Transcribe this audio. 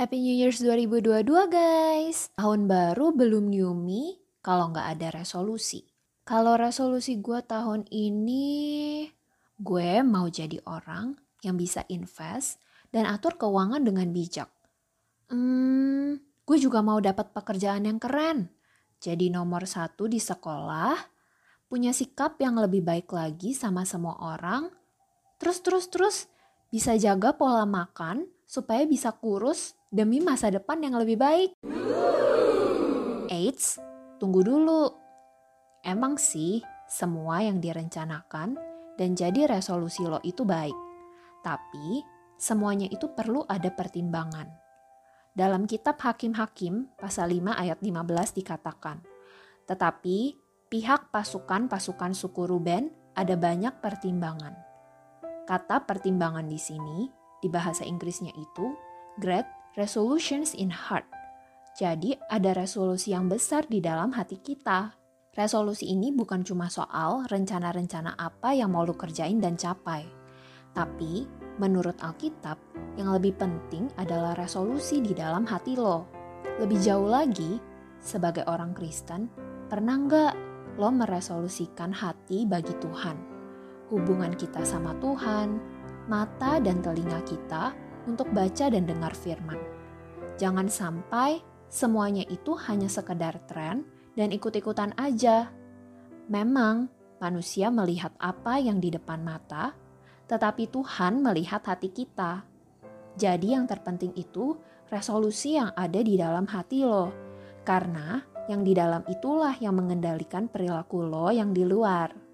Happy New Year's 2022 guys. Tahun baru belum me kalau nggak ada resolusi. Kalau resolusi gue tahun ini, gue mau jadi orang yang bisa invest dan atur keuangan dengan bijak. Hmm, gue juga mau dapat pekerjaan yang keren. Jadi nomor satu di sekolah, punya sikap yang lebih baik lagi sama semua orang. Terus, terus, terus, bisa jaga pola makan supaya bisa kurus demi masa depan yang lebih baik. Eits, tunggu dulu. Emang sih, semua yang direncanakan dan jadi resolusi lo itu baik. Tapi, semuanya itu perlu ada pertimbangan. Dalam kitab Hakim-Hakim, pasal 5 ayat 15 dikatakan, Tetapi, pihak pasukan-pasukan suku Ruben ada banyak pertimbangan. Kata pertimbangan di sini, di bahasa Inggrisnya itu, great resolutions in heart. Jadi ada resolusi yang besar di dalam hati kita. Resolusi ini bukan cuma soal rencana-rencana apa yang mau lu kerjain dan capai. Tapi menurut Alkitab, yang lebih penting adalah resolusi di dalam hati lo. Lebih jauh lagi, sebagai orang Kristen, pernah nggak lo meresolusikan hati bagi Tuhan? Hubungan kita sama Tuhan, mata dan telinga kita untuk baca dan dengar firman. Jangan sampai semuanya itu hanya sekedar tren dan ikut-ikutan aja. Memang manusia melihat apa yang di depan mata, tetapi Tuhan melihat hati kita. Jadi yang terpenting itu resolusi yang ada di dalam hati lo. Karena yang di dalam itulah yang mengendalikan perilaku lo yang di luar.